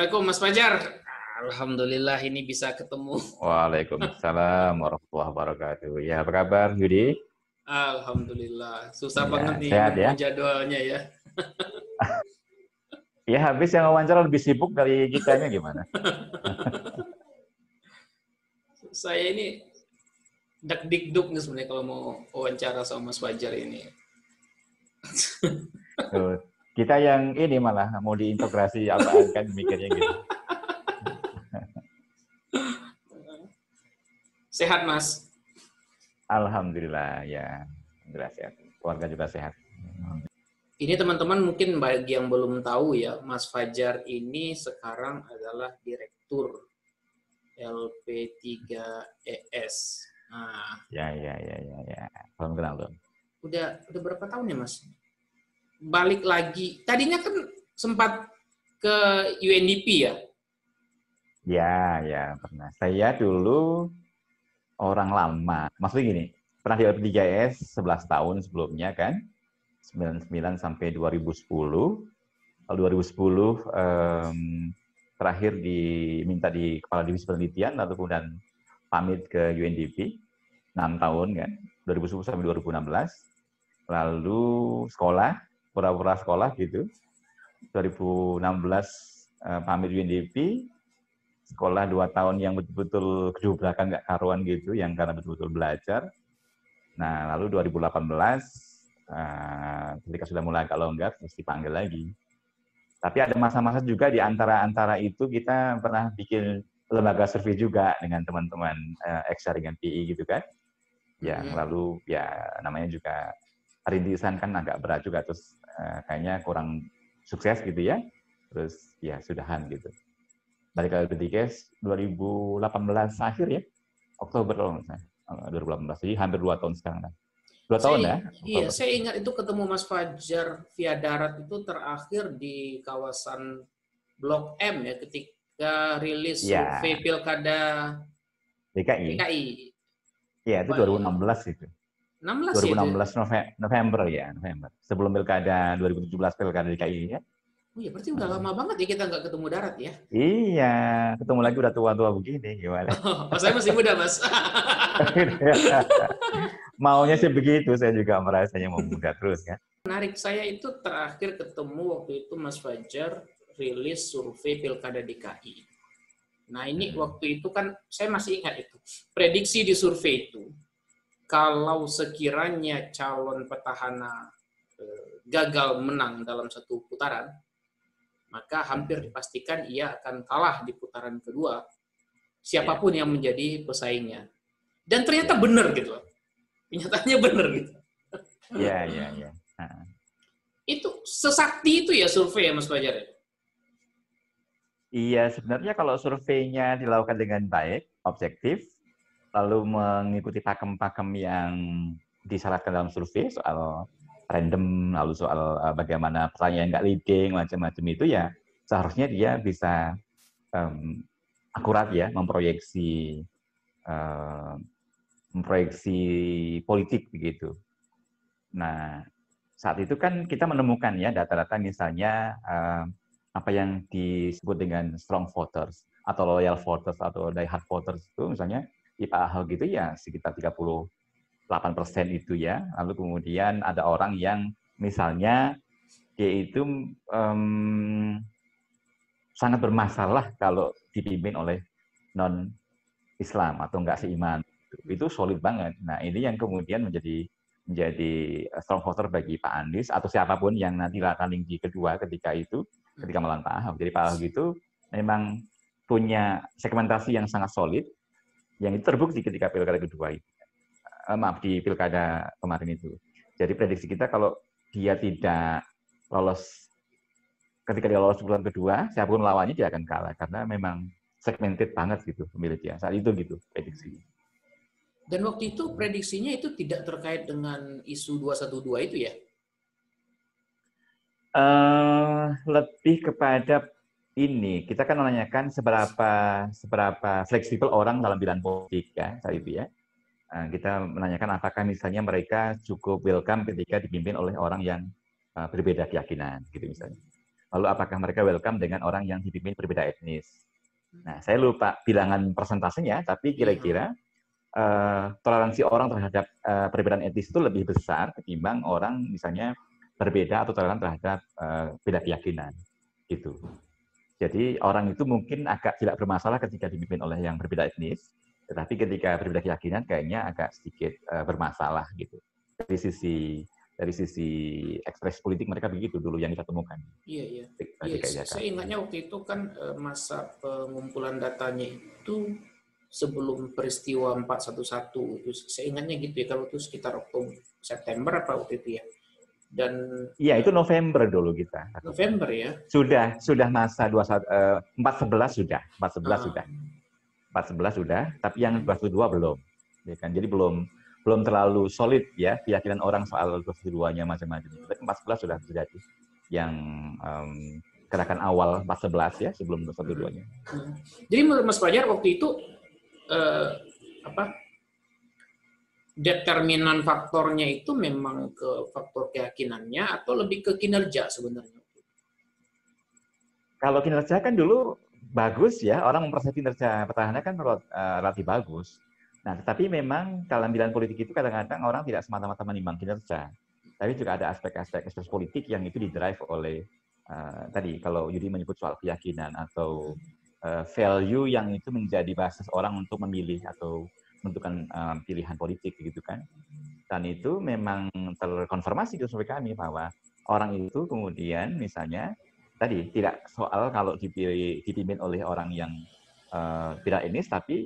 Assalamualaikum Mas Fajar. Alhamdulillah ini bisa ketemu. Waalaikumsalam warahmatullahi wabarakatuh. Ya, apa kabar Yudi? Alhamdulillah. Susah ya, banget nih sehat, ya? jadwalnya ya. ya habis yang wawancara lebih sibuk dari kitanya gimana? Saya ini dak dikduk nih sebenarnya kalau mau wawancara sama Mas Fajar ini. Kita yang ini malah mau diintegrasi apa kan mikirnya gitu. Sehat Mas. Alhamdulillah ya, Alhamdulillah sehat. Keluarga juga sehat. Ini teman-teman mungkin bagi yang belum tahu ya, Mas Fajar ini sekarang adalah direktur LP3ES. Nah, ya ya ya ya ya. Belum kenal belum. Udah udah berapa tahun ya, Mas? Balik lagi. Tadinya kan sempat ke UNDP ya? Ya, ya pernah. Saya dulu orang lama. Maksudnya gini, pernah di LP3S 11 tahun sebelumnya kan, 99 sampai 2010. Lalu 2010 um, terakhir diminta di kepala divisi penelitian, lalu kemudian pamit ke UNDP 6 tahun kan, 2010 sampai 2016. Lalu sekolah, pura-pura sekolah gitu. 2016 uh, pamit UNDP, sekolah dua tahun yang betul-betul kedua belakang nggak karuan gitu, yang karena betul-betul belajar. Nah, lalu 2018 uh, ketika sudah mulai agak longgar, mesti panggil lagi. Tapi ada masa-masa juga di antara-antara itu kita pernah bikin lembaga survei juga dengan teman-teman uh, dengan PI gitu kan. Ya, hmm. lalu ya namanya juga rintisan kan agak berat juga terus uh, kayaknya kurang sukses gitu ya. Terus ya sudahan gitu. Balik ke Detikes 2018 akhir ya. Oktober kalau nggak salah. 2018 jadi hampir dua tahun sekarang kan dua saya, tahun ya Oktober. iya saya ingat itu ketemu Mas Fajar via darat itu terakhir di kawasan Blok M ya ketika rilis ya. survei pilkada DKI DKI iya itu 2016 itu 16 2016 ya, November ya November sebelum pilkada 2017 pilkada DKI ya Oh iya, berarti udah lama banget ya kita nggak ketemu darat ya? Iya, ketemu lagi udah tua-tua begini, gimana? Oh, saya masih muda, Mas. Maunya sih begitu, saya juga merasanya mau muda terus kan. Menarik, saya itu terakhir ketemu waktu itu Mas Fajar rilis survei Pilkada DKI. Nah ini hmm. waktu itu kan, saya masih ingat itu, prediksi di survei itu, kalau sekiranya calon petahana eh, gagal menang dalam satu putaran, maka hampir dipastikan ia akan kalah di putaran kedua siapa pun yang menjadi pesaingnya. Dan ternyata ya. benar gitu. Kenyataannya benar gitu. Iya, iya, iya. Itu sesakti itu ya survei ya Mas Fajar? Iya, sebenarnya kalau surveinya dilakukan dengan baik, objektif, lalu mengikuti pakem-pakem yang disyaratkan dalam survei soal random, lalu soal uh, bagaimana pertanyaan nggak leading, macam-macam itu ya seharusnya dia bisa um, akurat ya memproyeksi uh, memproyeksi politik begitu. Nah saat itu kan kita menemukan ya data-data misalnya uh, apa yang disebut dengan strong voters atau loyal voters atau die hard voters itu misalnya Pak Ahok gitu ya sekitar 30 persen itu ya. Lalu kemudian ada orang yang misalnya dia itu um, sangat bermasalah kalau dipimpin oleh non Islam atau enggak seiman. Itu solid banget. Nah, ini yang kemudian menjadi menjadi strong voter bagi Pak Andis atau siapa pun yang nanti running di kedua ketika itu ketika melawan Ahok. Jadi Pak Ahok itu memang punya segmentasi yang sangat solid yang itu terbukti ketika pilkada kedua itu uh, maaf di pilkada kemarin itu. Jadi prediksi kita kalau dia tidak lolos ketika dia lolos putaran kedua, siapa pun lawannya dia akan kalah karena memang segmented banget gitu pemilih dia. Saat itu gitu prediksi. Dan waktu itu prediksinya itu tidak terkait dengan isu 212 itu ya? Uh, lebih kepada ini kita kan menanyakan seberapa seberapa fleksibel orang dalam bidang politik ya saat itu ya Nah, kita menanyakan apakah misalnya mereka cukup welcome ketika dipimpin oleh orang yang uh, berbeda keyakinan, gitu misalnya. Lalu apakah mereka welcome dengan orang yang dipimpin berbeda etnis? Nah, saya lupa bilangan persentasenya, tapi kira-kira uh, toleransi orang terhadap uh, perbedaan etnis itu lebih besar ketimbang orang misalnya berbeda atau toleran terhadap uh, beda keyakinan. Gitu. Jadi orang itu mungkin agak tidak bermasalah ketika dipimpin oleh yang berbeda etnis, tetapi ketika berbeda keyakinan kayaknya agak sedikit uh, bermasalah gitu. Dari sisi dari sisi ekspres politik mereka begitu dulu yang kita temukan. Iya iya. iya saya ingatnya waktu itu kan eh, masa pengumpulan datanya itu sebelum peristiwa 411 itu saya ingatnya gitu ya kalau itu sekitar Oktober September apa waktu itu ya dan iya itu November dulu kita November ya sudah sudah masa dua eh, empat sebelas sudah empat sebelas ah. sudah empat sebelas sudah tapi yang dua dua belum ya kan jadi belum belum terlalu solid ya keyakinan orang soal keduanya macam-macam. Tapi 14 sudah terjadi yang um, gerakan awal 14 ya sebelum 212-nya. Hmm. Jadi menurut Mas Fajar waktu itu eh, apa determinan faktornya itu memang ke faktor keyakinannya atau lebih ke kinerja sebenarnya? Kalau kinerja kan dulu bagus ya, orang mempersepsi kinerja petahana kan uh, relatif bagus. Nah, tetapi memang dalam bidang politik itu kadang-kadang orang tidak semata-mata menimbang kinerja, tapi juga ada aspek-aspek ekspres politik yang itu didrive oleh uh, tadi kalau Yudi menyebut soal keyakinan atau uh, value yang itu menjadi basis orang untuk memilih atau menentukan uh, pilihan politik gitu kan. Dan itu memang terkonfirmasi di survei kami bahwa orang itu kemudian misalnya tadi tidak soal kalau dipilih dipimpin oleh orang yang uh, tidak ini tapi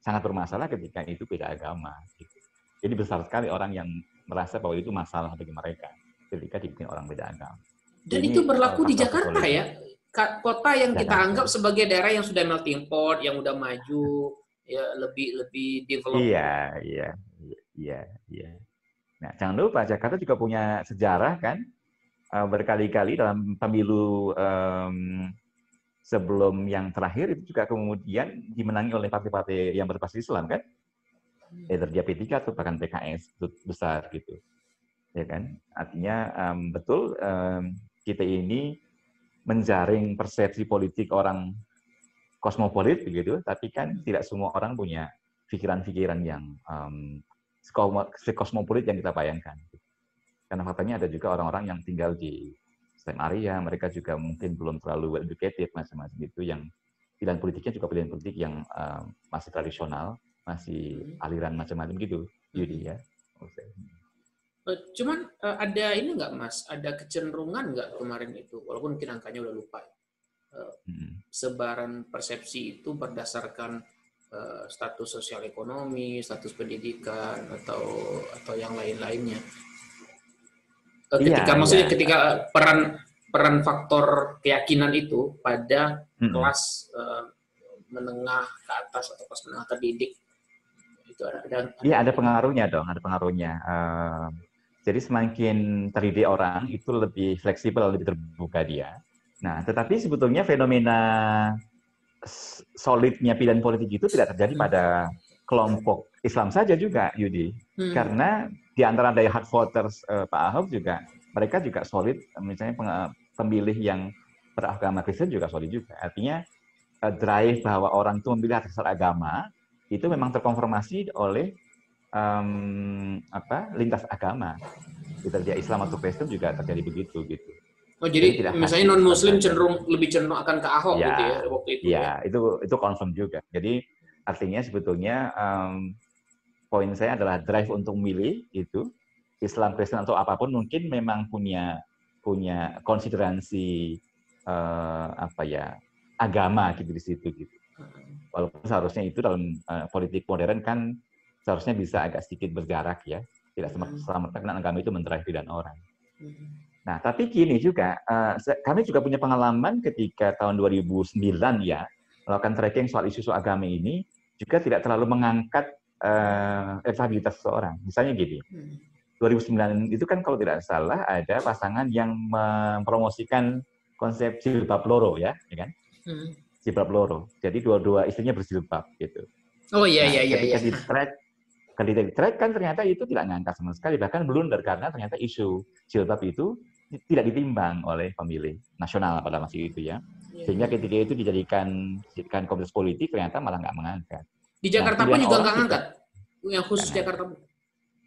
sangat bermasalah ketika itu beda agama. Gitu. Jadi besar sekali orang yang merasa bahwa itu masalah bagi mereka ketika dibikin orang beda agama. Dan Ini, itu berlaku di Jakarta ya, kota yang kita anggap sebagai daerah yang sudah melting pot, yang udah maju, ya lebih lebih develop. Iya, iya, iya, iya. Nah, jangan lupa Jakarta juga punya sejarah kan, eh, berkali-kali dalam pemilu um, sebelum yang terakhir itu juga kemudian dimenangi oleh partai-partai yang berbasis Islam kan? Either dia P3 atau bahkan PKS besar gitu. Ya kan? Artinya um, betul um, kita ini menjaring persepsi politik orang kosmopolit begitu, tapi kan tidak semua orang punya pikiran-pikiran yang um, kosmopolit yang kita bayangkan. Karena faktanya ada juga orang-orang yang tinggal di STEM area, mereka juga mungkin belum terlalu well educated macam-macam itu yang pilihan politiknya juga pilihan politik yang uh, masih tradisional, masih hmm. aliran macam-macam gitu, Yudi ya. Okay. Eh, cuman uh, ada ini nggak Mas, ada kecenderungan nggak kemarin itu, walaupun mungkin angkanya udah lupa, hmm. Sebaran persepsi itu berdasarkan uh, status sosial ekonomi, status pendidikan atau atau yang lain-lainnya. Ketika iya, maksudnya iya. ketika peran peran faktor keyakinan itu pada hmm. kelas uh, menengah ke atas atau kelas menengah terdidik itu ada ada iya ada pengaruhnya dong ada pengaruhnya. Uh, jadi semakin terdidik orang itu lebih fleksibel lebih terbuka dia nah tetapi sebetulnya fenomena solidnya pilihan politik itu tidak terjadi hmm. pada kelompok Islam saja juga Yudi. Hmm. karena di antara daya hard voters uh, Pak Ahok juga mereka juga solid. Misalnya pemilih yang beragama Kristen juga solid juga. Artinya uh, drive bahwa orang itu memilih atas agama itu memang terkonfirmasi oleh um, apa lintas agama. Kita dia Islam atau Kristen juga terjadi begitu gitu Oh jadi, jadi misalnya non Muslim cenderung lebih cenderung akan ke Ahok ya, gitu ya waktu itu. Ya, ya, itu itu confirm juga. Jadi artinya sebetulnya um, poin saya adalah drive untuk milih itu Islam Kristen atau apa pun mungkin memang punya punya konsideransi uh, apa ya agama gitu di situ gitu. Walaupun seharusnya itu dalam uh, politik modern kan seharusnya bisa agak sedikit berjarak ya. Tidak sama karena agama itu mendrive dan orang. Nah, tapi gini juga, uh, kami juga punya pengalaman ketika tahun 2009 ya, melakukan tracking soal isu-isu agama ini, juga tidak terlalu mengangkat uh, elektabilitas seseorang. Misalnya gini, 2009 hmm. itu kan kalau tidak salah ada pasangan yang mempromosikan konsep jilbab loro ya, ya kan? Hmm. Jilbab loro. Jadi dua-dua istrinya berjilbab gitu. Oh iya nah, iya iya. Ketika iya. di track ketika di track kan ternyata itu tidak ngangkat sama sekali bahkan blunder karena ternyata isu jilbab itu tidak ditimbang oleh pemilih nasional pada masa itu ya. Iya, Sehingga ketika itu dijadikan dijadikan komunitas politik ternyata malah nggak mengangkat. Di Jakarta nah, pun juga nggak mengangkat. Yang khusus karena, Jakarta.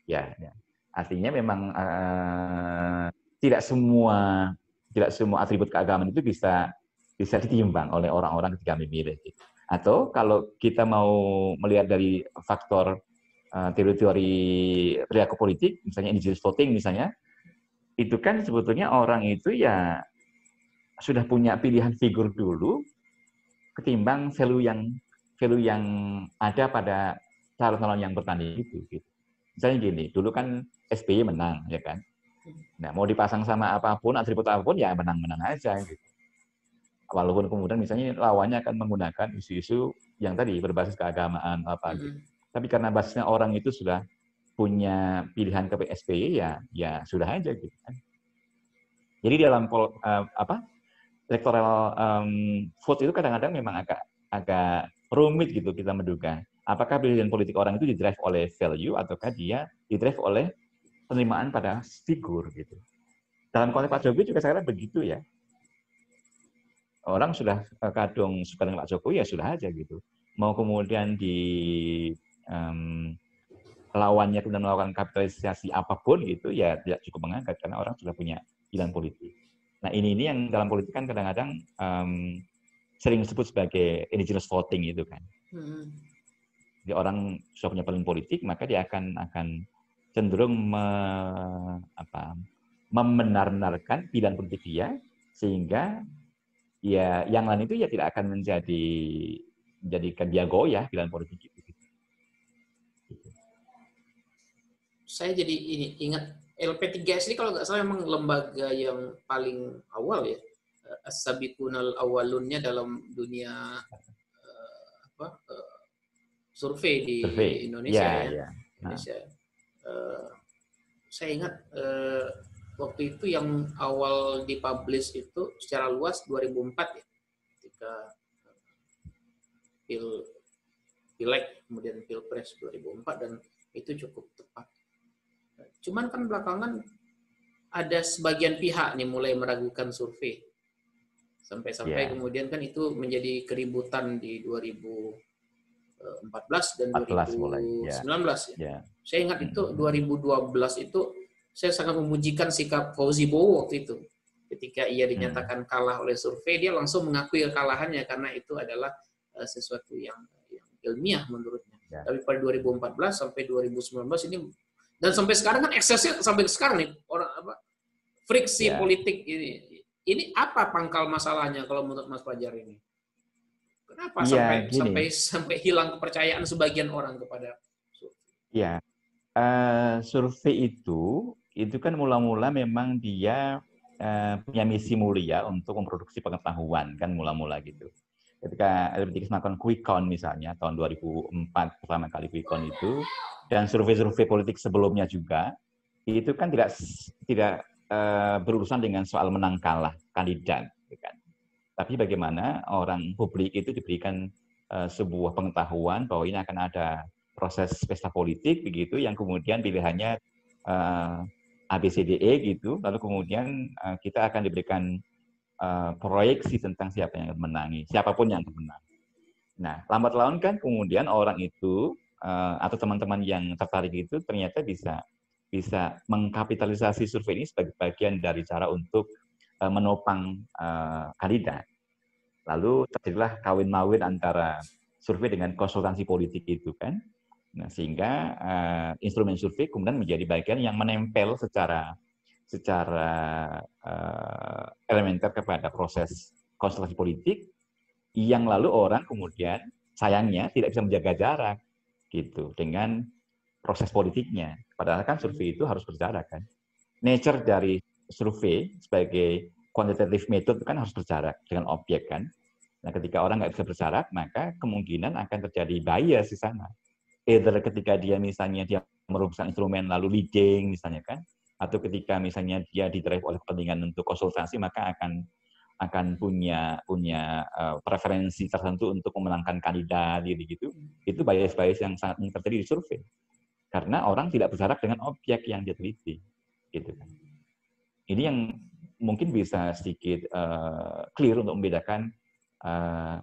Ya, ya. Artinya memang uh, tidak semua tidak semua atribut keagamaan itu bisa bisa ditimbang oleh orang-orang ketika memilih. Atau kalau kita mau melihat dari faktor uh, teori-teori perilaku politik, misalnya indigenous voting misalnya, itu kan sebetulnya orang itu ya sudah punya pilihan figur dulu ketimbang value yang value yang ada pada calon-calon yang bertanding itu. Gitu. Misalnya gini, dulu kan SBY menang, ya kan? Nah, mau dipasang sama apa pun, atribut apa pun, ya menang-menang aja. Gitu. Walaupun kemudian misalnya lawannya akan menggunakan isu-isu yang tadi berbasis keagamaan apa gitu. Mm -hmm. Tapi karena basisnya orang itu sudah punya pilihan ke PSBY ya ya sudah aja gitu kan. Jadi dalam pol, uh, apa electoral um, vote itu kadang-kadang memang agak agak rumit gitu kita menduga. Apakah pilihan politik orang itu didrive oleh value ataukah dia didrive oleh penerimaan pada figur gitu. Dalam konteks Pak Jokowi juga sekarang begitu ya. Orang sudah eh, kadung suka dengan Pak Jokowi ya sudah aja gitu. Mau kemudian di um, lawannya kemudian melakukan kapitalisasi apa pun gitu ya tidak cukup mengangkat karena orang sudah punya pilihan politik. Nah ini ini yang dalam politik kan kadang-kadang um, sering disebut sebagai indigenous voting itu kan. Hmm. Jadi orang sudah punya pilihan politik maka dia akan akan cenderung me, apa, membenar-benarkan pilihan politik dia sehingga ya yang lain itu ya tidak akan menjadi menjadikan dia goyah pilihan politik saya jadi ini ingat LP3S ini kalau nggak salah memang lembaga yang paling awal ya eh, as-sabiqunal awalunnya dalam dunia uh, apa uh, survei di survei. Indonesia ya, ya. ya. Indonesia. Uh, saya ingat uh, waktu itu yang awal dipublish itu secara luas 2004 ya ketika pil pileg kemudian pilpres 2004 dan itu cukup tepat Cuman kan belakangan ada sebagian pihak nih mulai meragukan survei. Sampai-sampai yeah. kemudian kan itu menjadi keributan di 2014 dan 14 2019 yeah. ya. Yeah. Saya ingat itu 2012 itu saya sangat memujikan sikap Fauzi Bowo waktu itu. Ketika ia dinyatakan kalah oleh survei, dia langsung mengakui kekalahannya karena itu adalah uh, sesuatu yang, yang ilmiah menurutnya. Yeah. Tapi pada 2014 sampai 2019 ini dan sampai sekarang kan eksesnya sampai sekarang nih orang apa friksi yeah. politik ini. Ini apa pangkal masalahnya kalau menurut Mas Fajar ini? Kenapa yeah, sampai gini. sampai sampai hilang kepercayaan sebagian orang kepada Ya, uh, survei itu itu kan mula-mula memang dia uh, punya misi mulia untuk memproduksi pengetahuan kan mula-mula gitu. Ketika LBTX melakukan quick count misalnya tahun 2004 pertama kali quick count itu dan survei-survei politik sebelumnya juga itu kan tidak tidak uh, berurusan dengan soal menang kalah kandidat, gitu kan. Tapi bagaimana orang publik itu diberikan uh, sebuah pengetahuan bahwa ini akan ada proses pesta politik begitu, yang kemudian pilihannya uh, eh, ABCDE gitu, lalu kemudian uh, kita akan diberikan uh, proyeksi tentang siapa yang akan menangi, siapa pun yang akan menang. Nah, lambat laun kan kemudian orang itu uh, atau teman-teman yang tertarik itu ternyata bisa bisa mengkapitalisasi survei ini sebagai bagian dari cara untuk uh, menopang uh, kandidat. Lalu terjadilah kawin mawin antara survei dengan konsultansi politik itu kan. Nah, sehingga uh, instrumen survei kemudian menjadi bagian yang menempel secara secara uh, elementer kepada proses konsultasi politik yang lalu orang kemudian sayangnya tidak bisa menjaga jarak gitu dengan proses politiknya. Padahal kan survei itu harus berjarak kan. Nature dari survei sebagai quantitative method itu kan harus berjarak dengan objek kan. Nah, ketika orang nggak bisa berjarak, maka kemungkinan akan terjadi bias di sana. Either ketika dia misalnya dia merumuskan instrumen lalu leading misalnya kan, atau ketika misalnya dia didrive oleh kepentingan untuk konsultasi, maka akan akan punya punya uh, preferensi tertentu untuk memenangkan kandidat gitu gitu. Itu bias-bias yang sangat terjadi di survei. Karena orang tidak berjarak dengan objek yang dia teliti gitu kan. Ini yang mungkin bisa sedikit uh, clear untuk membedakan uh,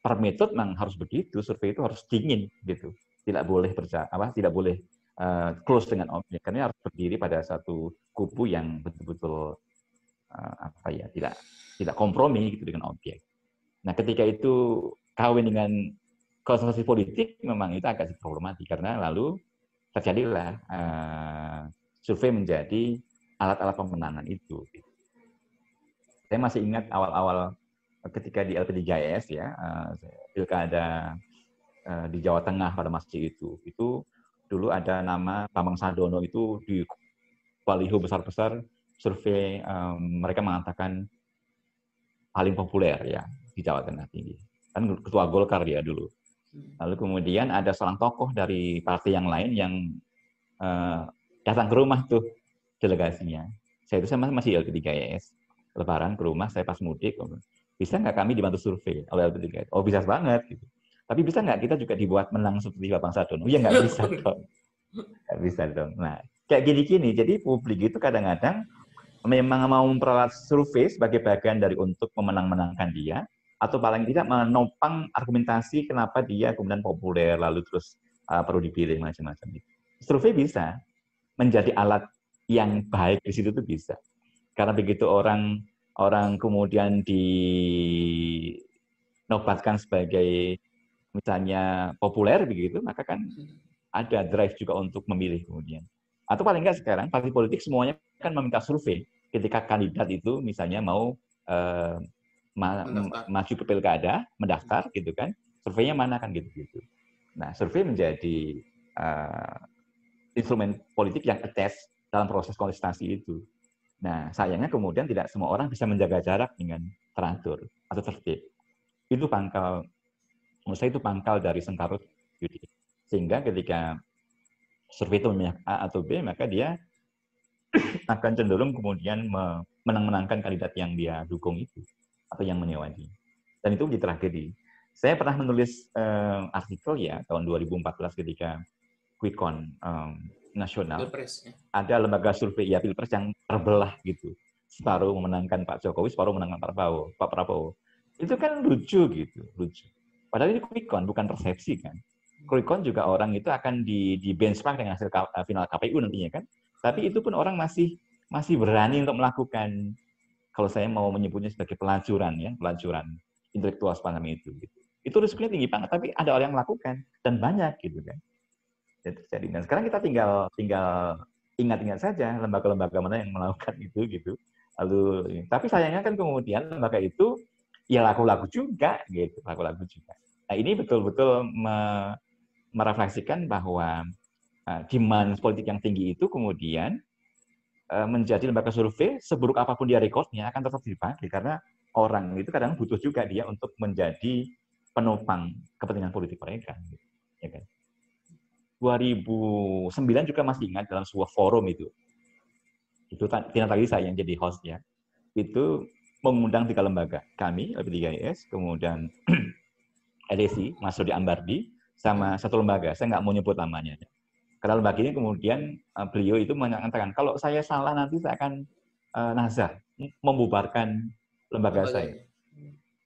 per metode memang harus begitu, survei itu harus dingin gitu. Tidak boleh percaya apa tidak boleh uh, close dengan objek. Karena harus berdiri pada satu kubu yang betul-betul uh, apa ya, tidak tidak kompromi gitu dengan objek. Nah, ketika itu kawin dengan konsentrasi politik memang itu agak problematik karena lalu terjadilah uh, survei menjadi alat-alat pemenangan itu. Saya masih ingat awal-awal ketika di LP3IS ya, uh, pilkada uh, di Jawa Tengah pada masa itu, itu dulu ada nama Bambang Sadono itu di baliho besar-besar survei mereka mengatakan paling populer ya di Jawa Tengah tinggi. Kan ketua Golkar dia dulu. Lalu kemudian ada seorang tokoh dari partai yang lain yang uh, datang ke rumah tuh delegasinya. Saya itu sama masih LP3IS. Lebaran ke rumah, saya pas mudik. Bisa nggak kami dibantu survei oleh LP3IS? Oh bisa banget. Gitu. Tapi bisa nggak kita juga dibuat menang seperti Bapak Sadon? Oh iya nggak bisa dong. Nggak bisa dong. Nah, kayak gini-gini. Jadi publik itu kadang-kadang memang mau memperalat survei sebagai bagian dari untuk memenang-menangkan dia, atau paling tidak menopang argumentasi kenapa dia kemudian populer lalu terus uh, perlu dipilih macam-macam itu. Survei bisa menjadi alat yang baik di situ tuh bisa. Karena begitu orang orang kemudian dinobatkan sebagai misalnya populer begitu, maka kan ada drive juga untuk memilih kemudian. Atau paling enggak sekarang partai politik semuanya kan meminta survei ketika kandidat itu misalnya mau uh, ma maju ke pilkada, mendaftar gitu kan, surveinya mana kan gitu-gitu. Nah, survei menjadi uh, instrumen politik yang attach dalam proses kontestasi itu. Nah, sayangnya kemudian tidak semua orang bisa menjaga jarak dengan teratur atau tertib. Itu pangkal, menurut saya itu pangkal dari sengkarut judi. Sehingga ketika survei itu memihak A atau B, maka dia akan cenderung kemudian menang-menangkan kandidat yang dia dukung itu atau yang menyewa dia. Dan itu menjadi tragedi. Saya pernah menulis uh, artikel ya tahun 2014 ketika Quickon um, nasional. Pilpres, ya. Ada lembaga survei ya Pilpres yang terbelah gitu. Separuh memenangkan Pak Jokowi, separuh memenangkan Pak Prabowo. Pak Prabowo. Itu kan lucu gitu, lucu. Padahal ini Quickon bukan persepsi kan. Quickon juga orang itu akan di, di benchmark dengan hasil final KPU nantinya kan. Tapi itu pun orang masih masih berani untuk melakukan kalau saya mau menyebutnya sebagai pelacuran ya, pelacuran intelektual semacam itu. Gitu. Itu risikonya tinggi banget, tapi ada orang yang melakukan dan banyak gitu kan. Terjadi. Dan sekarang kita tinggal tinggal ingat-ingat saja lembaga-lembaga mana yang melakukan itu gitu. Lalu, tapi sayangnya kan kemudian lembaga itu ya laku-laku juga gitu, laku-laku juga. Nah ini betul-betul me merefleksikan bahwa demand politik yang tinggi itu kemudian Eh, menjadi lembaga survei, seburuk apa pun dia rekodnya akan tetap dipakai karena orang itu kadang butuh juga dia untuk menjadi penopang kepentingan politik mereka. Ya kan? 2009 juga masih ingat dalam sebuah forum itu. Itu tadi saya yang jadi hostnya. Itu mengundang tiga lembaga. Kami, LP3IS, kemudian LSI, Mas Rudi Ambardi, sama satu lembaga. Saya nggak mau nyebut namanya. Lembaga ini kemudian uh, beliau itu mengatakan kalau saya salah nanti saya akan uh, nazar membubarkan lembaga Lembaga. saya,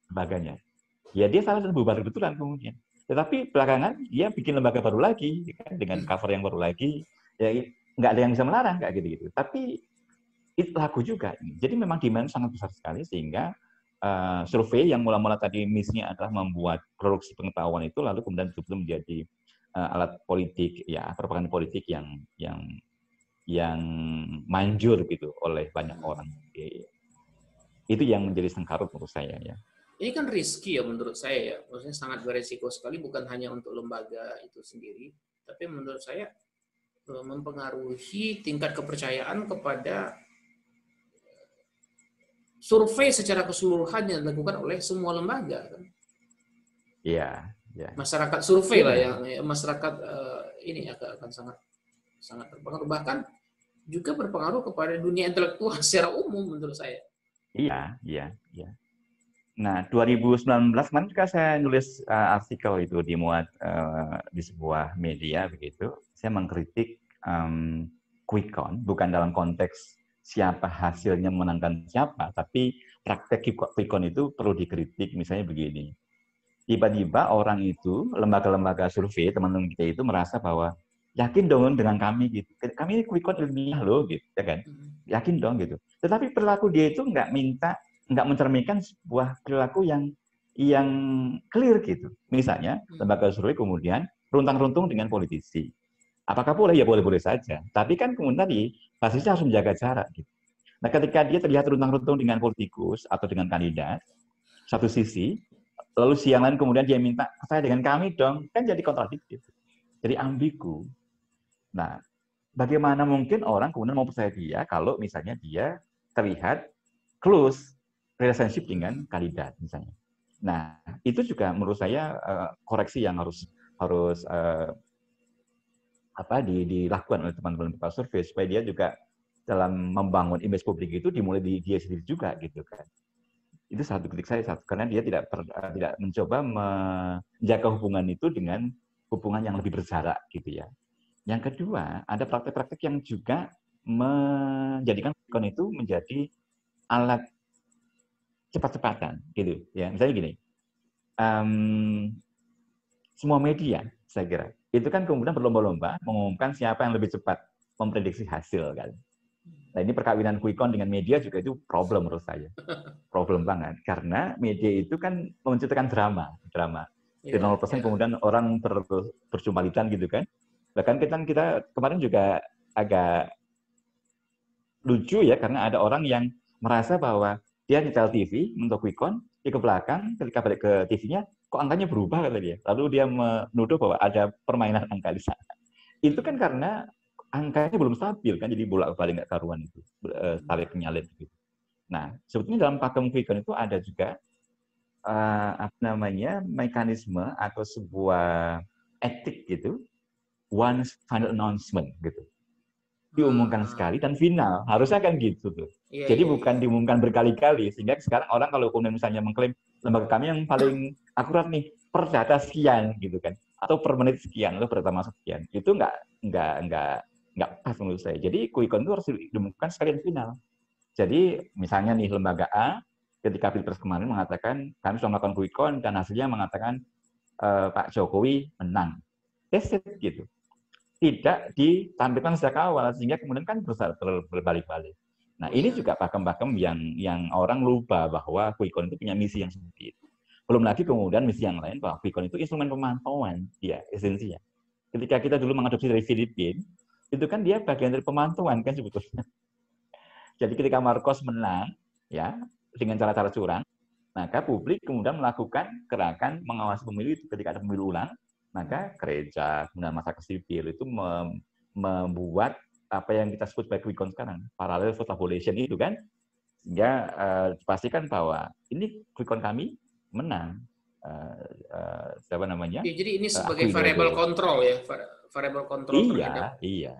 lembaganya. Ya dia salah dan bubar kebetulan kemudian. Tetapi belakangan dia bikin lembaga baru lagi kan, dengan hmm. cover yang baru lagi. Ya nggak ada yang bisa melarang kayak gitu-gitu. Tapi itu laku juga. Jadi memang demand sangat besar sekali sehingga uh, survei yang mula-mula tadi misinya adalah membuat produksi pengetahuan itu lalu kemudian betul-betul menjadi uh, alat politik ya propaganda politik yang yang yang manjur gitu oleh banyak orang. Ya, Itu yang menjadi sengkarut menurut saya ya. Ini kan riski ya menurut saya ya. Maksudnya sangat beresiko sekali bukan hanya untuk lembaga itu sendiri, tapi menurut saya eh, mempengaruhi tingkat kepercayaan kepada survei secara keseluruhan yang dilakukan oleh semua lembaga kan. Iya, ya. masyarakat survei lah yang ya, masyarakat uh, ini akan, akan sangat sangat terpengaruh bahkan juga berpengaruh kepada dunia intelektual secara umum menurut saya. Iya, iya, iya. Nah, 2019 kemarin juga saya nulis uh, artikel itu dimuat uh, di sebuah media begitu. Saya mengkritik um, Quickcon bukan dalam konteks siapa hasilnya menangkan siapa, tapi praktek quick itu perlu dikritik. Misalnya begini, tiba-tiba orang itu, lembaga-lembaga survei, teman-teman kita itu merasa bahwa yakin dong dengan kami gitu. Kami ini quick ilmiah loh gitu, ya kan? Hmm. Yakin dong gitu. Tetapi perilaku dia itu nggak minta, nggak mencerminkan sebuah perilaku yang yang clear gitu. Misalnya, hmm. lembaga survei kemudian runtang-runtung dengan politisi. Apakah boleh? Ya boleh-boleh saja. Tapi kan kemudian tadi, basisnya harus menjaga jarak gitu. Nah, ketika dia terlihat runtang-runtung dengan politikus atau dengan kandidat, satu sisi, lalu siang lain kemudian dia minta saya dengan kami dong, kan jadi kontradiktif. Jadi ambigu. Nah, bagaimana mungkin orang kemudian mau percaya dia kalau misalnya dia terlihat close relationship dengan kandidat misalnya. Nah, itu juga menurut saya uh, koreksi yang harus harus uh, apa dilakukan oleh teman-teman survei supaya dia juga dalam membangun image publik itu dimulai di dia sendiri juga gitu kan itu satu kritik saya satu karena dia tidak uh, tidak mencoba menjaga hubungan itu dengan hubungan yang lebih berjarak gitu ya. Yang kedua ada praktek-praktek yang juga menjadikan ikon itu menjadi alat cepat-cepatan gitu ya. Misalnya gini um, semua media saya kira itu kan kemudian berlomba-lomba mengumumkan siapa yang lebih cepat memprediksi hasil kan Nah ini perkawinan quick dengan media juga itu problem menurut saya. Problem banget. Karena media itu kan menciptakan drama. drama. Di yeah, 0% yeah. kemudian orang ber, berjumpalitan gitu kan. Bahkan kita, kita kemarin juga agak lucu ya karena ada orang yang merasa bahwa dia nyetel TV untuk quick dia ke belakang, ketika balik ke TV-nya, kok angkanya berubah kata dia. Lalu dia menuduh bahwa ada permainan angka di sana. Itu kan karena angkanya belum stabil kan jadi bolak balik nggak karuan itu tarik eh, penyalip gitu. Nah sebetulnya dalam pakem quick itu ada juga uh, apa namanya mekanisme atau sebuah etik gitu one final announcement gitu diumumkan hmm. sekali dan final harusnya kan gitu tuh. Iya, Jadi iya, bukan diumumkan berkali-kali sehingga sekarang orang kalau kemudian misalnya mengklaim lembaga kami yang paling akurat nih per data sekian gitu kan atau per menit sekian lo pertama sekian itu nggak nggak nggak nggak pas menurut saya. Jadi kuikon itu harus diumumkan sekalian final. Jadi misalnya nih lembaga A ketika pilpres kemarin mengatakan kami sudah melakukan kuikon dan hasilnya mengatakan e, Pak Jokowi menang. That's it, gitu. Tidak ditampilkan sejak awal sehingga kemudian kan berbalik-balik. Nah ini juga pakem-pakem yang yang orang lupa bahwa kuikon itu punya misi yang seperti itu. Belum lagi kemudian misi yang lain bahwa kuikon itu instrumen pemantauan, ya esensinya. Ketika kita dulu mengadopsi dari Filipina, itu kan dia bagian dari pemantauan kan sebetulnya. Jadi ketika Marcos menang, ya dengan cara-cara curang, maka publik kemudian melakukan gerakan mengawasi pemilu itu ketika ada pemilu ulang, maka gereja, kemudian masyarakat sipil itu membuat apa yang kita sebut sebagai quick sekarang, parallel vote abolition itu kan, sehingga uh, dipastikan bahwa ini quick kami menang. Uh, uh, siapa namanya? Ya, jadi ini sebagai uh, variable control ya, variable control iya, terhadap... Iya,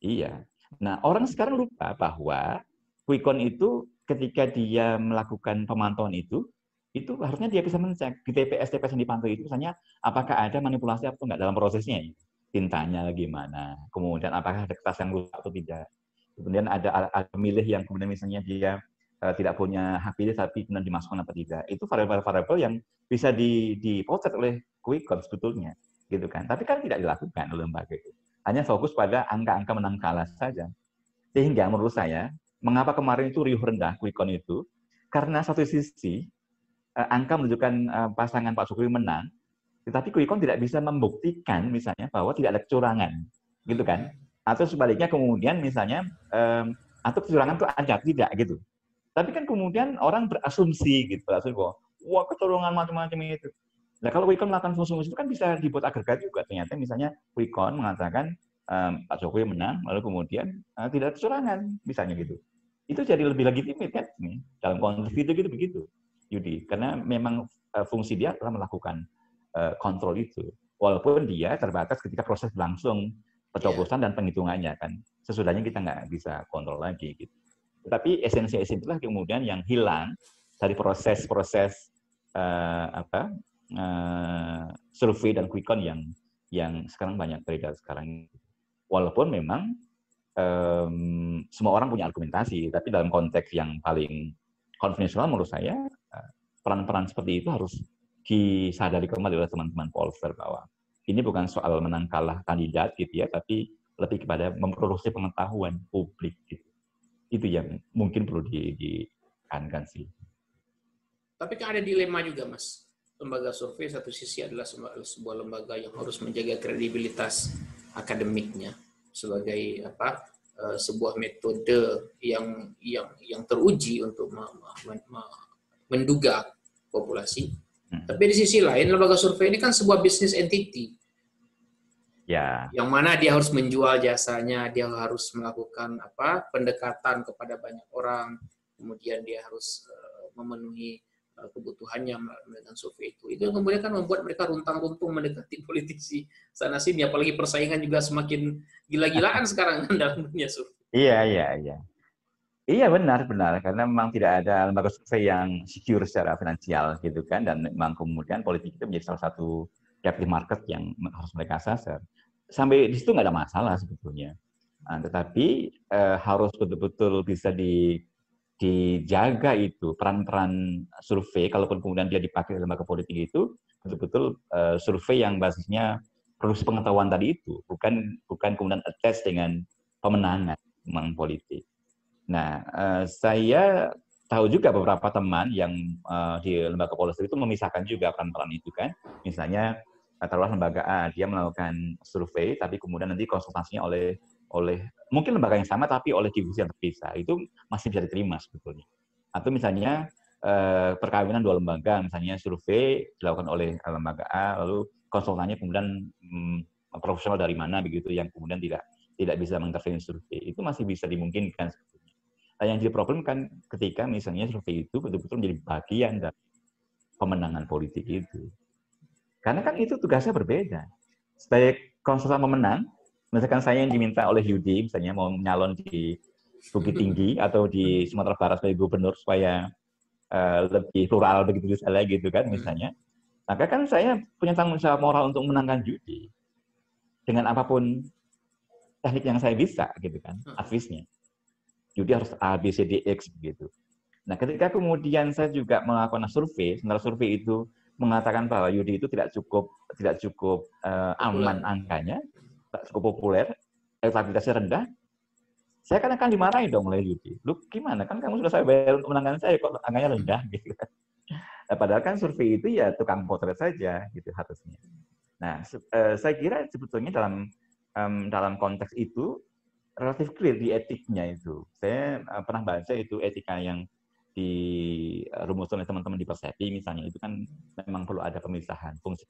iya. Nah, orang sekarang lupa bahwa Quickon itu ketika dia melakukan pemantauan itu, itu harusnya dia bisa mengecek di TPS-TPS yang dipantau itu misalnya apakah ada manipulasi atau enggak dalam prosesnya tintanya gimana kemudian apakah ada kertas yang rusak atau tidak kemudian ada, ada milih yang kemudian misalnya dia uh, tidak punya hak pilih tapi kemudian dimasukkan apa tidak itu variabel-variabel yang bisa di, dipotret oleh Quickon sebetulnya gitu kan. Tapi kan tidak dilakukan oleh lembaga itu. Hanya fokus pada angka-angka menang kalah saja. Sehingga menurut saya, mengapa kemarin itu riuh rendah Quickon itu? Karena satu sisi eh, angka menunjukkan eh, pasangan Pak Jokowi menang, tetapi Quickon tidak bisa membuktikan misalnya bahwa tidak ada kecurangan, gitu kan? Atau sebaliknya kemudian misalnya atau kecurangan itu ada tidak gitu. Tapi kan kemudian orang berasumsi gitu, asumsi bahwa wah kecurangan macam-macam itu. Nah kalau Wikon melakukan fungsi-fungsi itu kan bisa dibuat agregat juga. Ternyata misalnya Wikon mengatakan um, Pak Jokowi menang, lalu kemudian uh, tidak kecurangan, misalnya gitu. Itu jadi lebih legitimit kan nih dalam konteks itu gitu begitu, Yudi. Karena memang uh, fungsi dia adalah melakukan uh, kontrol itu. Walaupun dia terbatas ketika proses berlangsung pencoblosan yeah. dan penghitungannya kan. Sesudahnya kita nggak bisa kontrol lagi gitu. Tetapi esensi-esensi itulah kemudian yang hilang dari proses-proses uh, apa uh, survei dan quick count yang yang sekarang banyak beredar sekarang. Walaupun memang um, semua orang punya argumentasi, tapi dalam konteks yang paling konvensional menurut saya eh, peran-peran seperti itu harus disadari kembali oleh teman-teman polster bahwa ini bukan soal menang kalah kandidat gitu ya, tapi lebih kepada memproduksi pengetahuan publik gitu. Itu yang mungkin perlu di, ditekankan sih. Tapi kan ada dilema juga, Mas. Lembaga survei satu sisi adalah sebuah lembaga yang harus menjaga kredibilitas akademiknya sebagai apa eh, sebuah metode yang yang yang teruji untuk menduga populasi. Hmm. Tapi di sisi lain lembaga survei ini kan sebuah bisnis entity Ya. Yang mana dia harus menjual jasanya, dia harus melakukan apa pendekatan kepada banyak orang, kemudian dia harus uh, memenuhi uh, kebutuhannya dengan survei itu. Itu yang kemudian kan membuat mereka runtang-runtung mendekati politisi sana sini, apalagi persaingan juga semakin gila-gilaan sekarang dalam dunia survei. Iya, iya, iya. Iya benar benar karena memang tidak ada lembaga survei yang secure secara finansial gitu kan dan memang kemudian politik itu menjadi salah satu captive market yang harus mereka sasar sampai di situ nggak ada masalah sebetulnya. Nah, tetapi eh, harus betul-betul bisa di, dijaga itu peran-peran survei, kalaupun kemudian dia dipakai dalam lembaga politik itu betul-betul eh, survei yang basisnya produksi pengetahuan tadi itu, bukan bukan kemudian attach dengan pemenangan memang politik. Nah, eh, saya tahu juga beberapa teman yang uh, di lembaga politik itu memisahkan juga peran-peran itu kan. Misalnya taruhlah lembaga A dia melakukan survei tapi kemudian nanti konsultasinya oleh oleh mungkin lembaga yang sama tapi oleh divisi yang terpisah itu masih bisa diterima sebetulnya atau misalnya eh, perkawinan dua lembaga misalnya survei dilakukan oleh lembaga A lalu konsultannya kemudian hmm, profesional dari mana begitu yang kemudian tidak tidak bisa mengintervensi survei itu masih bisa dimungkinkan sebetulnya. Nah, yang jadi problem kan ketika misalnya survei itu betul-betul menjadi bagian dari pemenangan politik itu. Karena kan itu tugasnya berbeda. Sebagai konsultan pemenang, misalkan saya yang diminta oleh Yudi, misalnya mau nyalon di Bukit Tinggi atau di Sumatera Barat sebagai gubernur supaya uh, lebih plural begitu misalnya gitu kan misalnya. Maka kan saya punya tanggung jawab moral untuk menangkan Yudi dengan apa pun teknik yang saya bisa gitu kan, hmm. advisnya. Yudi harus A, B, C, D, X begitu. Nah, ketika kemudian saya juga melakukan survei, sementara survei itu mengatakan bahwa Yudi itu tidak cukup tidak cukup uh, aman angkanya, tidak cukup populer, elektabilitasnya rendah, saya kan akan dimarahi dong oleh Yudi. Lu gimana? Kan kamu sudah saya bayar untuk menangkan saya, kok angkanya rendah gitu kan. Nah, padahal kan survei itu ya tukang potret saja gitu harusnya. Nah, uh, saya kira sebetulnya dalam um, dalam konteks itu relatif clear di etiknya itu. Saya uh, pernah baca itu etika yang dirumuskan oleh teman-teman di Persepi misalnya itu kan memang perlu ada pemisahan fungsi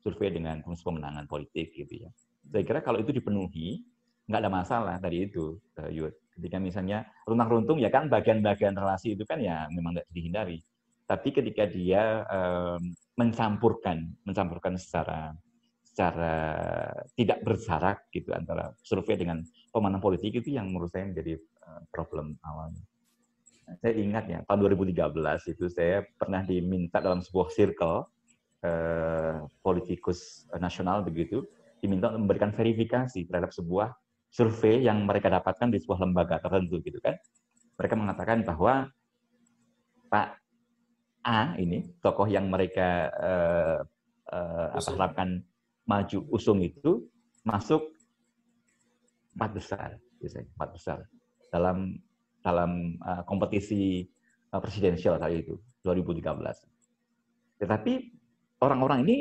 survei dengan fungsi pemenangan politik gitu ya. Saya kira kalau itu dipenuhi nggak ada masalah tadi itu uh, Yud. Ketika misalnya runtang-runtung ya kan bagian-bagian relasi itu kan ya memang tidak dihindari. Tapi ketika dia um, mencampurkan mencampurkan secara secara tidak bersarak gitu antara survei dengan pemenang politik itu yang menurut saya menjadi uh, problem awalnya saya ingat ya tahun 2013 itu saya pernah diminta dalam sebuah circle eh, politikus nasional begitu diminta memberikan verifikasi terhadap sebuah survei yang mereka dapatkan di sebuah lembaga tertentu gitu kan. Mereka mengatakan bahwa Pak A ini tokoh yang mereka eh, eh, apa, harapkan maju usung itu masuk empat besar, empat besar dalam dalam uh, kompetisi uh, presidensial kali itu 2013. Tetapi orang-orang ini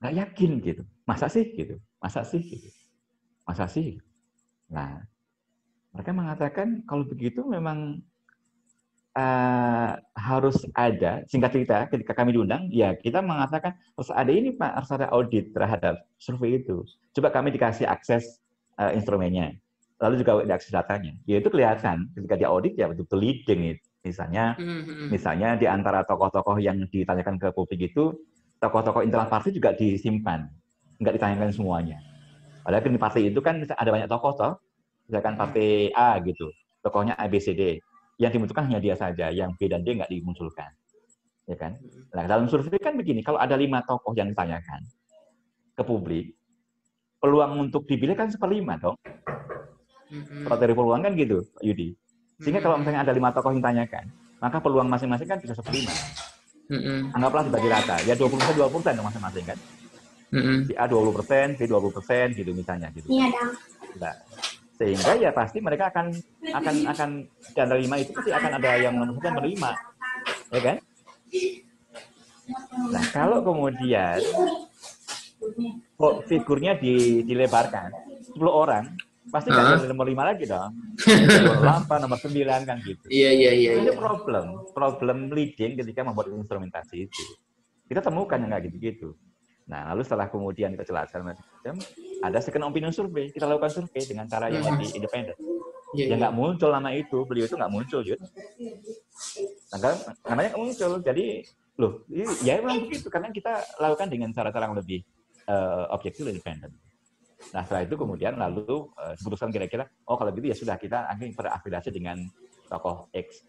nggak yakin gitu, masa sih gitu, masa sih gitu, masa sih. Nah, mereka mengatakan kalau begitu memang uh, harus ada singkat cerita ketika kami diundang ya kita mengatakan harus ada ini pak harus ada audit terhadap survei itu. Coba kami dikasih akses uh, instrumennya lalu juga akses datanya. Ya itu kelihatan ketika dia audit ya betul-betul leading itu. Misalnya, mm-hmm. misalnya di antara tokoh-tokoh yang ditanyakan ke publik itu, tokoh-tokoh internal partai juga disimpan, nggak ditanyakan semuanya. Padahal kan di partai itu kan ada banyak tokoh toh, misalkan partai A gitu, tokohnya A, B, C, D. Yang dimunculkan hanya dia saja, yang B dan D nggak dimunculkan. Ya kan? Nah, dalam survei kan begini, kalau ada lima tokoh yang ditanyakan ke publik, peluang untuk dipilih kan seperlima dong Mm-hmm. Kalau dari peluang kan gitu, Pak Yudi. Sehingga kalau misalnya ada lima tokoh yang tanyakan, maka peluang masing-masing kan bisa seperlima. Mm-hmm. Anggaplah dibagi rata, ya 20 persen, 20 persen masing-masing kan. Mm-hmm. Si A 20 persen, B 20 persen, gitu misalnya. Gitu. Iya dong. Nah, sehingga ya pasti mereka akan akan akan di antara lima itu pasti akan ada yang menemukan menerima, ya kan? Nah kalau kemudian kok figurnya di, dilebarkan 10 orang, pasti nggak uh-huh. nomor lima lagi dong. nomor delapan, nomor sembilan kan gitu. Iya iya iya. Ini iya. problem, problem leading ketika membuat instrumentasi itu. Kita temukan yang nggak gitu-gitu. Nah, lalu setelah kemudian kita jelaskan macam ada second opinion survey. Kita lakukan survei dengan cara yang lebih independen. Yeah, ya nggak yeah. muncul nama itu, beliau itu nggak muncul, Jud. Nah, kan, namanya nggak muncul. Jadi, loh, ya memang begitu. Karena kita lakukan dengan cara-cara yang lebih uh, objektif dan independen. Nah, setelah itu kemudian lalu uh, diputuskan kira-kira, oh kalau gitu ya sudah kita akhirnya berafiliasi dengan tokoh X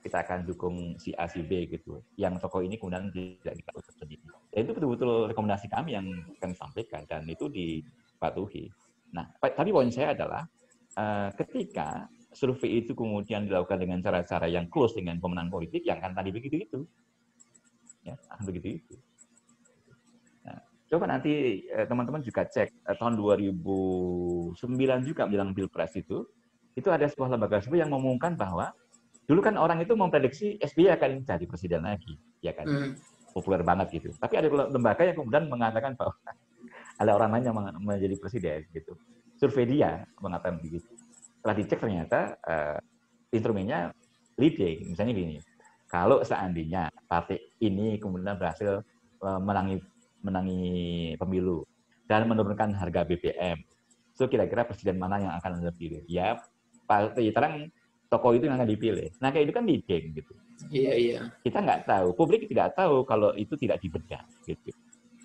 kita akan dukung si A, si B gitu. Yang tokoh ini kemudian tidak dikatakan sendiri. Ya, itu betul-betul rekomendasi kami yang kami sampaikan dan itu dipatuhi. Nah, tapi poin saya adalah uh, ketika survei itu kemudian dilakukan dengan cara-cara yang close dengan pemenang politik, yang kan tadi begitu itu. Ya, akan begitu itu. Coba nanti eh, teman-teman juga cek eh, tahun 2009 juga menjelang Pilpres itu, itu ada sebuah lembaga survei yang mengumumkan bahwa Dulu kan orang itu memprediksi SBY akan jadi presiden lagi, ya kan? Hmm. Populer banget gitu. Tapi ada lembaga yang kemudian mengatakan bahwa ada orang lain yang menjadi presiden gitu. Survei dia mengatakan begitu. Setelah dicek ternyata uh, instrumennya leading. Misalnya gini, kalau seandainya partai ini kemudian berhasil uh, menangi menangi pemilu dan menurunkan harga BBM, so kira-kira presiden mana yang akan anda pilih? Ya, partai terang tokoh itu yang akan dipilih. Nah kayak itu kan leading gitu. Iya iya. Kita nggak tahu, publik tidak tahu kalau itu tidak dibedah gitu.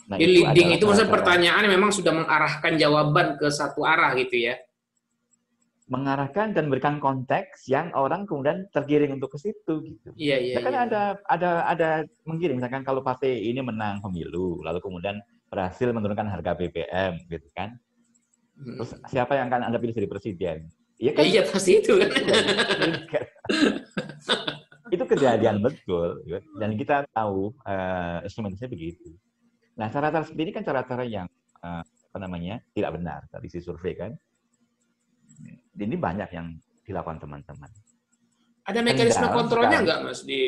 Nah, Jadi itu leading itu maksudnya pertanyaan memang sudah mengarahkan jawaban ke satu arah gitu ya? Mengarahkan dan berikan konteks yang orang kemudian tergiring untuk ke situ gitu. Iya iya. Ya kan iya. ada ada ada menggiring misalkan kalau partai ini menang pemilu lalu kemudian berhasil menurunkan harga BBM gitu kan. Hmm. Terus siapa yang akan Anda pilih jadi presiden? Iya kan? Iya pasti itu kan. itu kejadian betul ya. dan kita tahu uh, instrumennya begitu. Nah cara-cara seperti ini kan cara-cara yang uh, apa namanya tidak benar dari si survei kan. Ini banyak yang dilakukan teman-teman. Ada mekanisme Kendal, kontrolnya nggak mas di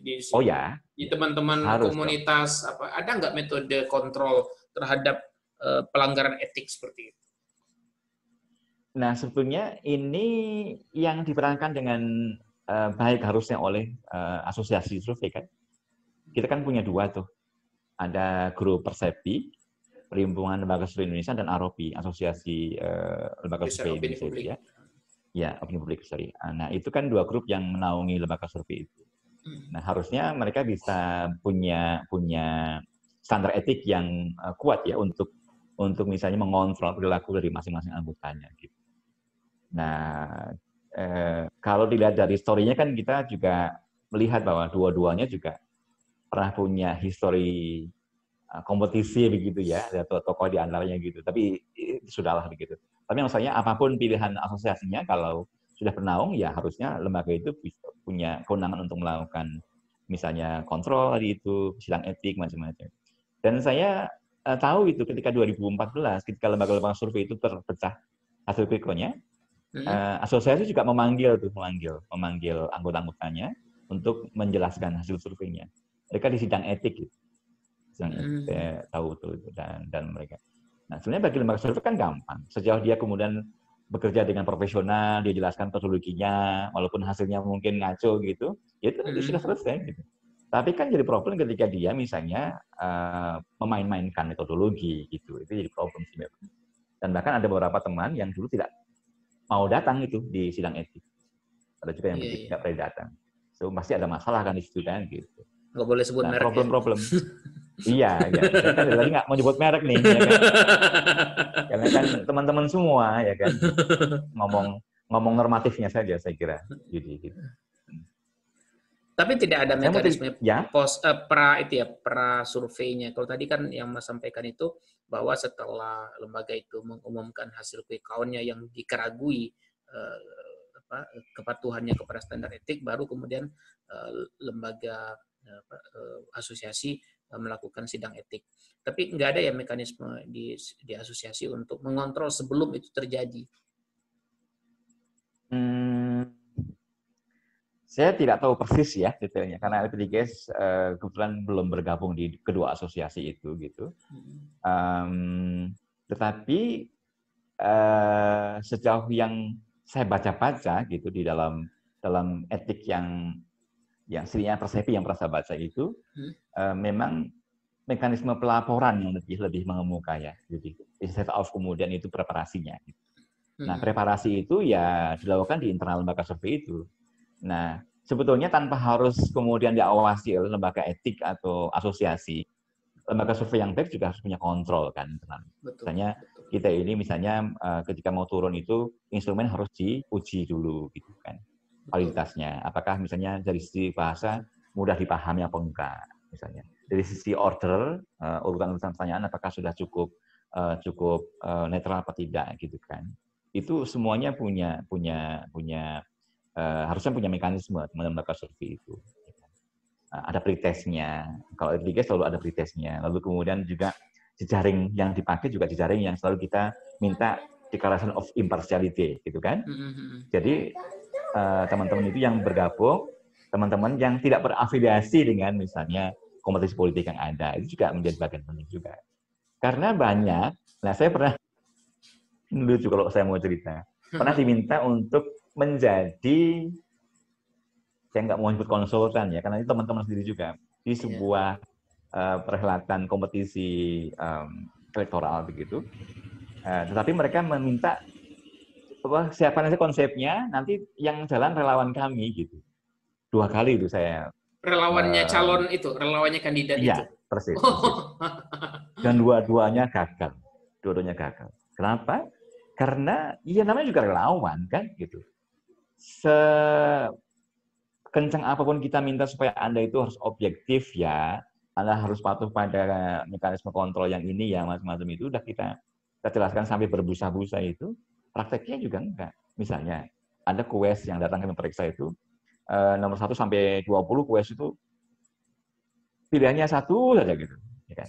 di oh ya di teman-teman komunitas dong. apa ada nggak metode kontrol terhadap uh, pelanggaran etik seperti itu? Nah, sebetulnya ini yang diperankan dengan uh, baik harusnya oleh uh, asosiasi survei kan. Kita kan punya dua tuh. Ada grup Persepi, Perhimpunan Lembaga Survei Indonesia dan AROPI, Asosiasi uh, Lembaga Survei Indonesia ya. Ya, opini publik, sorry. Nah, itu kan dua grup yang menaungi lembaga survei itu. Hmm. Nah, harusnya mereka bisa punya punya standar etik yang uh, kuat ya untuk untuk misalnya mengontrol perilaku dari masing-masing anggotanya gitu. Nah, eh, kalau dilihat dari historinya kan kita juga melihat bahwa dua-duanya juga pernah punya histori kompetisi begitu ya, ada tokoh di antaranya gitu. Tapi sudahlah begitu. Tapi maksudnya apa pun pilihan asosiasinya, kalau sudah bernaung ya harusnya lembaga itu punya kewenangan untuk melakukan misalnya kontrol tadi itu, sidang etik macam-macam. Dan saya uh, tahu itu ketika 2014 ketika lembaga-lembaga survei itu terpecah hasil quick-count-nya, Uh, asosiasi juga memanggil tuh, memanggil, memanggil anggota-anggotanya untuk menjelaskan hasil surveinya. Mereka di sidang etik gitu. Sidang hmm. saya tahu itu dan dan mereka. Nah, sebenarnya bagi lembaga survei kan gampang. Sejauh dia kemudian bekerja dengan profesional, dia jelaskan metodologinya, walaupun hasilnya mungkin ngaco gitu, ya itu hmm. sudah selesai gitu. Tapi kan jadi problem ketika dia misalnya uh, memain-mainkan metodologi gitu, itu jadi problem sih. Dan bahkan ada beberapa teman yang dulu tidak mau datang itu di sidang etik. Ada juga yang yeah, yeah. tidak pernah datang. So pasti ada masalah kan di situ kan gitu. Nggak boleh sebut nah, merek. Problem-problem. Ya? iya, iya. Kan tadi nggak mau nyebut merek nih, ya kan? Karena kan teman-teman semua ya kan ngomong ngomong normatifnya saja saya kira. Jadi gitu. Tapi tidak ada mekanisme ya? pos uh, pra itu ya pra surveinya. Kalau tadi kan yang Mas sampaikan itu bahwa setelah lembaga itu mengumumkan hasil quick count-nya yang dikeragui uh, apa, kepatuhannya kepada standar etik, baru kemudian uh, lembaga apa, uh, asosiasi melakukan sidang etik. Tapi nggak ada ya mekanisme di, di asosiasi untuk mengontrol sebelum itu terjadi. Hmm, saya tidak tahu persis ya detailnya karena LPDGS uh, kebetulan belum bergabung di kedua asosiasi itu gitu. Um, tetapi uh, sejauh yang saya baca-baca gitu di dalam dalam etik yang yang sirinya persepi yang pernah saya baca itu hmm. Uh, memang mekanisme pelaporan yang lebih lebih mengemuka ya. Jadi instead of kemudian itu preparasinya. Nah preparasi itu ya dilakukan di internal lembaga survei itu Nah, sebetulnya tanpa harus kemudian diawasi oleh lembaga etik atau asosiasi, lembaga survei yang baik juga harus punya kontrol kan. Betul, misalnya betul. kita ini misalnya uh, ketika mau turun itu instrumen harus diuji dulu gitu kan kualitasnya. Apakah misalnya dari sisi bahasa mudah dipahami apa enggak misalnya. Dari sisi order uh, urutan-urutan pertanyaan apakah sudah cukup uh, cukup uh, netral apa tidak gitu kan. Itu semuanya punya punya punya uh, harusnya punya mekanisme teman-teman lembaga survei itu. Uh, ada pretestnya. Kalau LPG selalu ada pretestnya. Lalu kemudian juga jejaring yang dipakai juga jejaring yang selalu kita minta declaration of impartiality, gitu kan? Mm-hmm. Jadi uh, teman-teman itu yang bergabung, teman-teman yang tidak berafiliasi dengan misalnya kompetisi politik yang ada, itu juga menjadi bagian penting juga. Karena banyak, nah saya pernah lucu kalau saya mau cerita, pernah diminta untuk menjadi saya nggak mau sebut konsultan ya karena itu teman-teman sendiri juga di iya. sebuah uh, perhelatan kompetisi um, elektoral begitu. Uh, tetapi mereka meminta apa siapa nanti konsepnya nanti yang jalan relawan kami gitu. Dua kali itu saya relawannya uh, calon itu, relawannya kandidat iya, itu. persis. persis. Dan dua-duanya gagal. Dua-duanya gagal. Kenapa? Karena iya namanya juga relawan kan gitu sekencang apa pun kita minta supaya Anda itu harus objektif ya, Anda harus patuh pada mekanisme kontrol yang ini ya, macam-macam itu udah kita kita jelaskan sampai berbusa-busa itu, prakteknya juga enggak. Misalnya, ada kues yang datang ke memeriksa itu, eh, nomor 1 sampai 20 kues itu pilihannya satu saja gitu. Ya kan?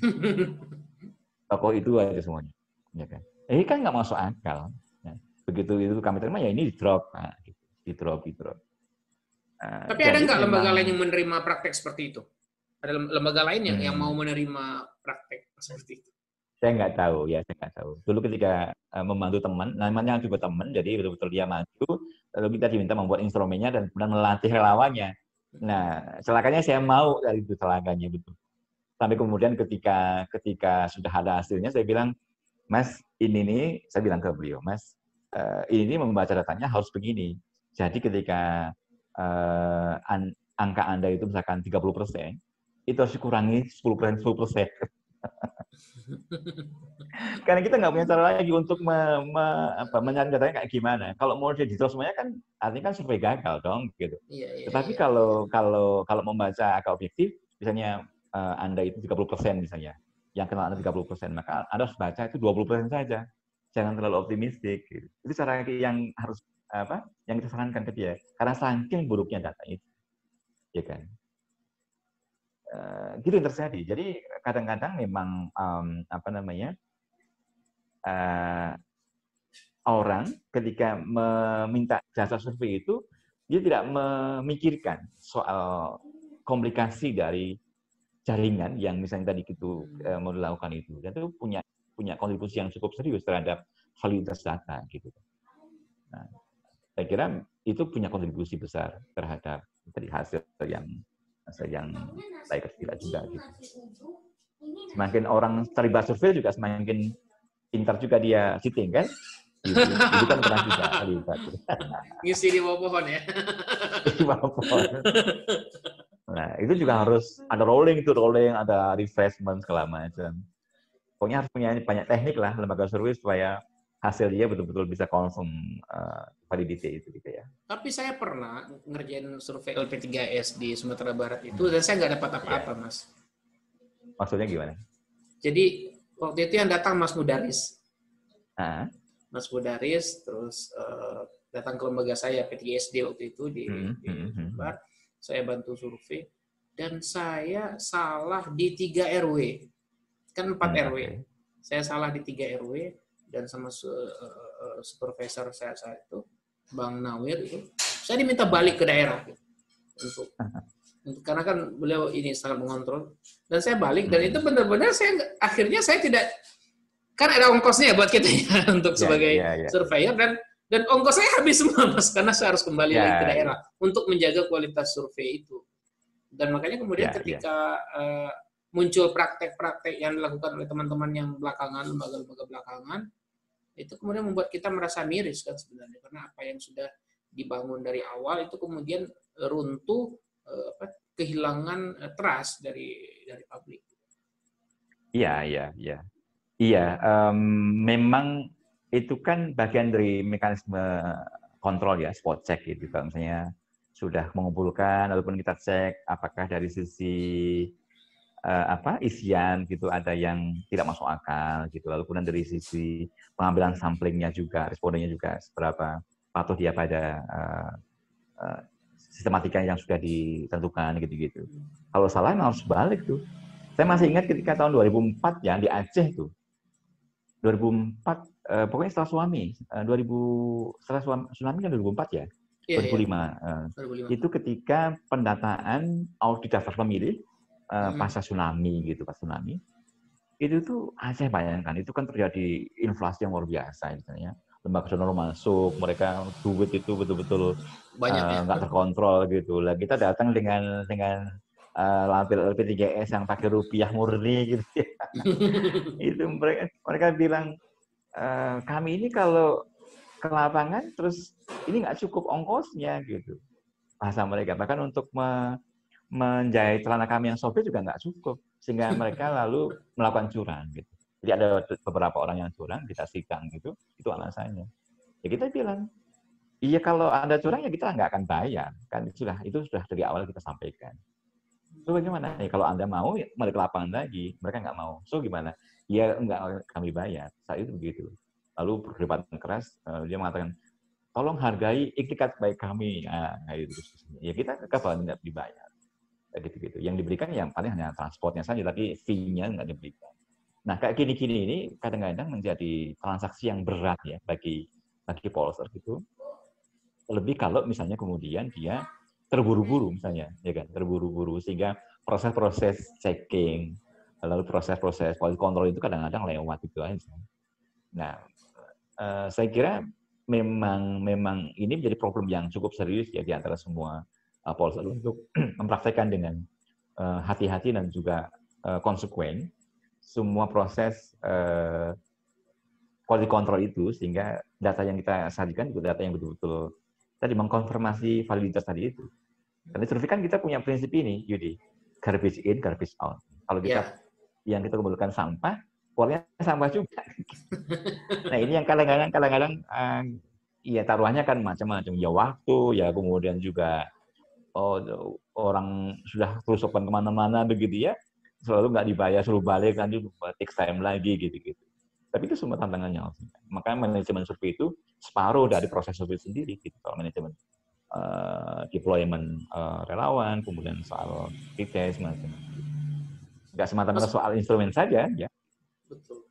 Toko itu aja semuanya. Ya kan? Eh kan nggak masuk akal. Ya. Begitu itu kami terima, ya ini di drop. Nah, gitu di drop di drop. Nah, Tapi ada nggak lembaga lain yang menerima praktek seperti itu? Ada lembaga lain yang hmm. yang mau menerima praktek seperti itu? Saya nggak tahu ya, saya nggak tahu. Dulu ketika uh, membantu teman, namanya juga teman, jadi betul-betul dia maju, lalu kita diminta membuat instrumennya dan kemudian melatih relawannya. Nah, celakanya saya mau dari itu celakanya betul. Sampai kemudian ketika ketika sudah ada hasilnya, saya bilang, Mas, ini nih, saya bilang ke beliau, Mas, uh, ini membaca datanya harus begini jadi ketika uh, an angka Anda itu misalkan 30 persen, itu harus dikurangi 10 persen, 10 persen. Karena kita nggak punya cara lagi untuk me, me, apa, mencari datanya kayak gimana. Kalau mau digital semuanya kan artinya kan survei gagal dong, gitu. Iya, iya, Tetapi iya. kalau kalau kalau membaca agak objektif, misalnya uh, Anda itu 30 persen misalnya, yang kenal Anda 30 persen, maka Anda harus baca itu 20 persen saja. Jangan terlalu optimistik. Gitu. Itu cara yang harus apa yang kita sarankan ke dia karena saking buruknya data itu ya kan uh, gitu yang terjadi. Jadi kadang-kadang memang um, apa namanya uh, orang ketika meminta jasa survei itu dia tidak memikirkan soal komplikasi dari jaringan yang misalnya tadi itu uh, mau dilakukan itu. Dan itu punya punya kontribusi yang cukup serius terhadap validitas data gitu. Nah, saya kira itu punya kontribusi besar terhadap dari hasil yang hasil yang baik atau tidak juga gitu. Semakin orang terlibat survei juga semakin pintar juga dia sitting kan. Gitu. Itu kan pernah juga terlibat. Ngisi di bawah pohon ya. di bawah pohon. Nah, itu juga harus ada rolling itu rolling, ada refreshment segala macam. Pokoknya harus punya banyak teknik lah lembaga survei supaya hasil dia betul-betul bisa confirm uh, validity itu gitu ya. Tapi saya pernah ngerjain survei LP3S di Sumatera Barat itu dan saya nggak dapat apa-apa, yeah. Mas. Maksudnya gimana? Jadi waktu itu yang datang Mas Mudaris. Uh. Mas Mudaris, terus uh, datang ke lembaga saya PTSD waktu itu di, Hmm, di hmm, hmm. Sumbar. Saya bantu survei dan saya salah di 3 RW. Kan 4 Hmm, RW. oke. Saya salah di 3 RW dan sama su- eh, supervisor saya saat itu Bang Nawir itu saya diminta balik ke daerah gitu, untuk untuk- karena kan beliau ini sangat mengontrol dan saya balik dan itu benar-benar saya akhirnya saya tidak kan ada ongkosnya buat kita ya untuk Ya, sebagai ya, ya. surveyor dan dan ongkos saya habis semua mas karena saya harus kembali Ya, lagi ke ya. daerah untuk menjaga kualitas survei itu dan makanya kemudian Ya, ya. ketika eh, muncul praktek-praktek yang dilakukan oleh teman-teman yang belakangan lembaga-lembaga belakangan itu kemudian membuat kita merasa miris kan sebenarnya karena apa yang sudah dibangun dari awal itu kemudian runtuh eh, apa, kehilangan eh, trust dari dari publik. Iya, iya, iya. Iya, em, memang itu kan bagian dari mekanisme kontrol ya, spot check gitu. Kalau misalnya sudah mengumpulkan, walaupun kita cek apakah dari sisi eh, apa isian gitu ada yang tidak masuk akal gitu. Lalu kemudian dari sisi pengambilan samplingnya juga, respondennya juga seberapa patuh dia pada eh, eh, sistematika yang sudah ditentukan gitu-gitu. Kalau salah memang harus balik tuh. Saya masih ingat ketika tahun 2004 ya di Aceh tuh. 2004 eh, pokoknya setelah suami eh, 2000 setelah suami, tsunami kan 2004 ya. Iya, 2005. iya, eh, 2005. itu ketika pendataan audit daftar pemilih eh, Hmm. pasca tsunami gitu, pas tsunami. Itu tuh Aceh bayangkan, itu kan terjadi inflasi yang luar biasa misalnya. Lembaga donor masuk, mereka duit itu betul-betul Banyak eh, ya. nggak terkontrol gitu. Lah kita datang dengan dengan eh, lampir LP3S yang pakai rupiah murni gitu. ya. itu mereka mereka bilang "Eh, kami ini kalau ke lapangan terus ini nggak cukup ongkosnya gitu bahasa mereka bahkan untuk me- menjahit celana kami yang sobek juga nggak cukup. Sehingga mereka lalu melakukan curang gitu. Jadi ada beberapa orang yang curang kita sidang gitu itu alasannya. Ya kita bilang iya kalau ada curang ya kita nggak akan bayar. Kan itu sudah itu sudah dari awal kita sampaikan. So bagaimana? Ya kalau anda mau ya ke lapangan lagi. Mereka nggak mau. So gimana? Ya nggak kami bayar. Saat itu begitu. Lalu perdebatan keras eh, dia mengatakan tolong hargai ikhtikat baik kami. Ya kayak gitu. Ya kita kapan tidak dibayar kayak gitu gitu yang diberikan yang paling hanya transportnya saja tapi fee-nya nggak diberikan. Nah kayak gini-gini ini kadang-kadang menjadi transaksi yang berat ya bagi bagi polster gitu. Lebih kalau misalnya kemudian dia terburu-buru misalnya ya kan? Terburu-buru sehingga proses-proses checking lalu proses-proses quality control itu kadang-kadang lewat itu aja. Nah eh, saya kira memang memang ini menjadi problem yang cukup serius ya di antara semua uh, polster untuk mempraktekkan dengan eh, hati-hati dan juga eh, konsekuen semua proses eh, quality control itu sehingga data yang kita sajikan juga data yang betul-betul tadi mengkonfirmasi validitas tadi itu. Karena survei kan kita punya prinsip ini, Yudi, garbage in, garbage out. Kalau kita Ya. yang kita kumpulkan sampah, keluarnya sampah juga. nah ini yang kadang-kadang kadang-kadang eh, ya taruhannya kan macam-macam ya waktu ya kemudian juga oh, orang sudah terusupan ke mana-mana begitu ya selalu nggak dibayar suruh balik nanti takes time lagi gitu-gitu. Tapi itu semua tantangannya makanya manajemen survei itu separuh dari proses survei sendiri gitu. Kalau manajemen eh, deployment eh, relawan kemudian soal test macam nggak semata-mata soal instrumen saja ya. Betul.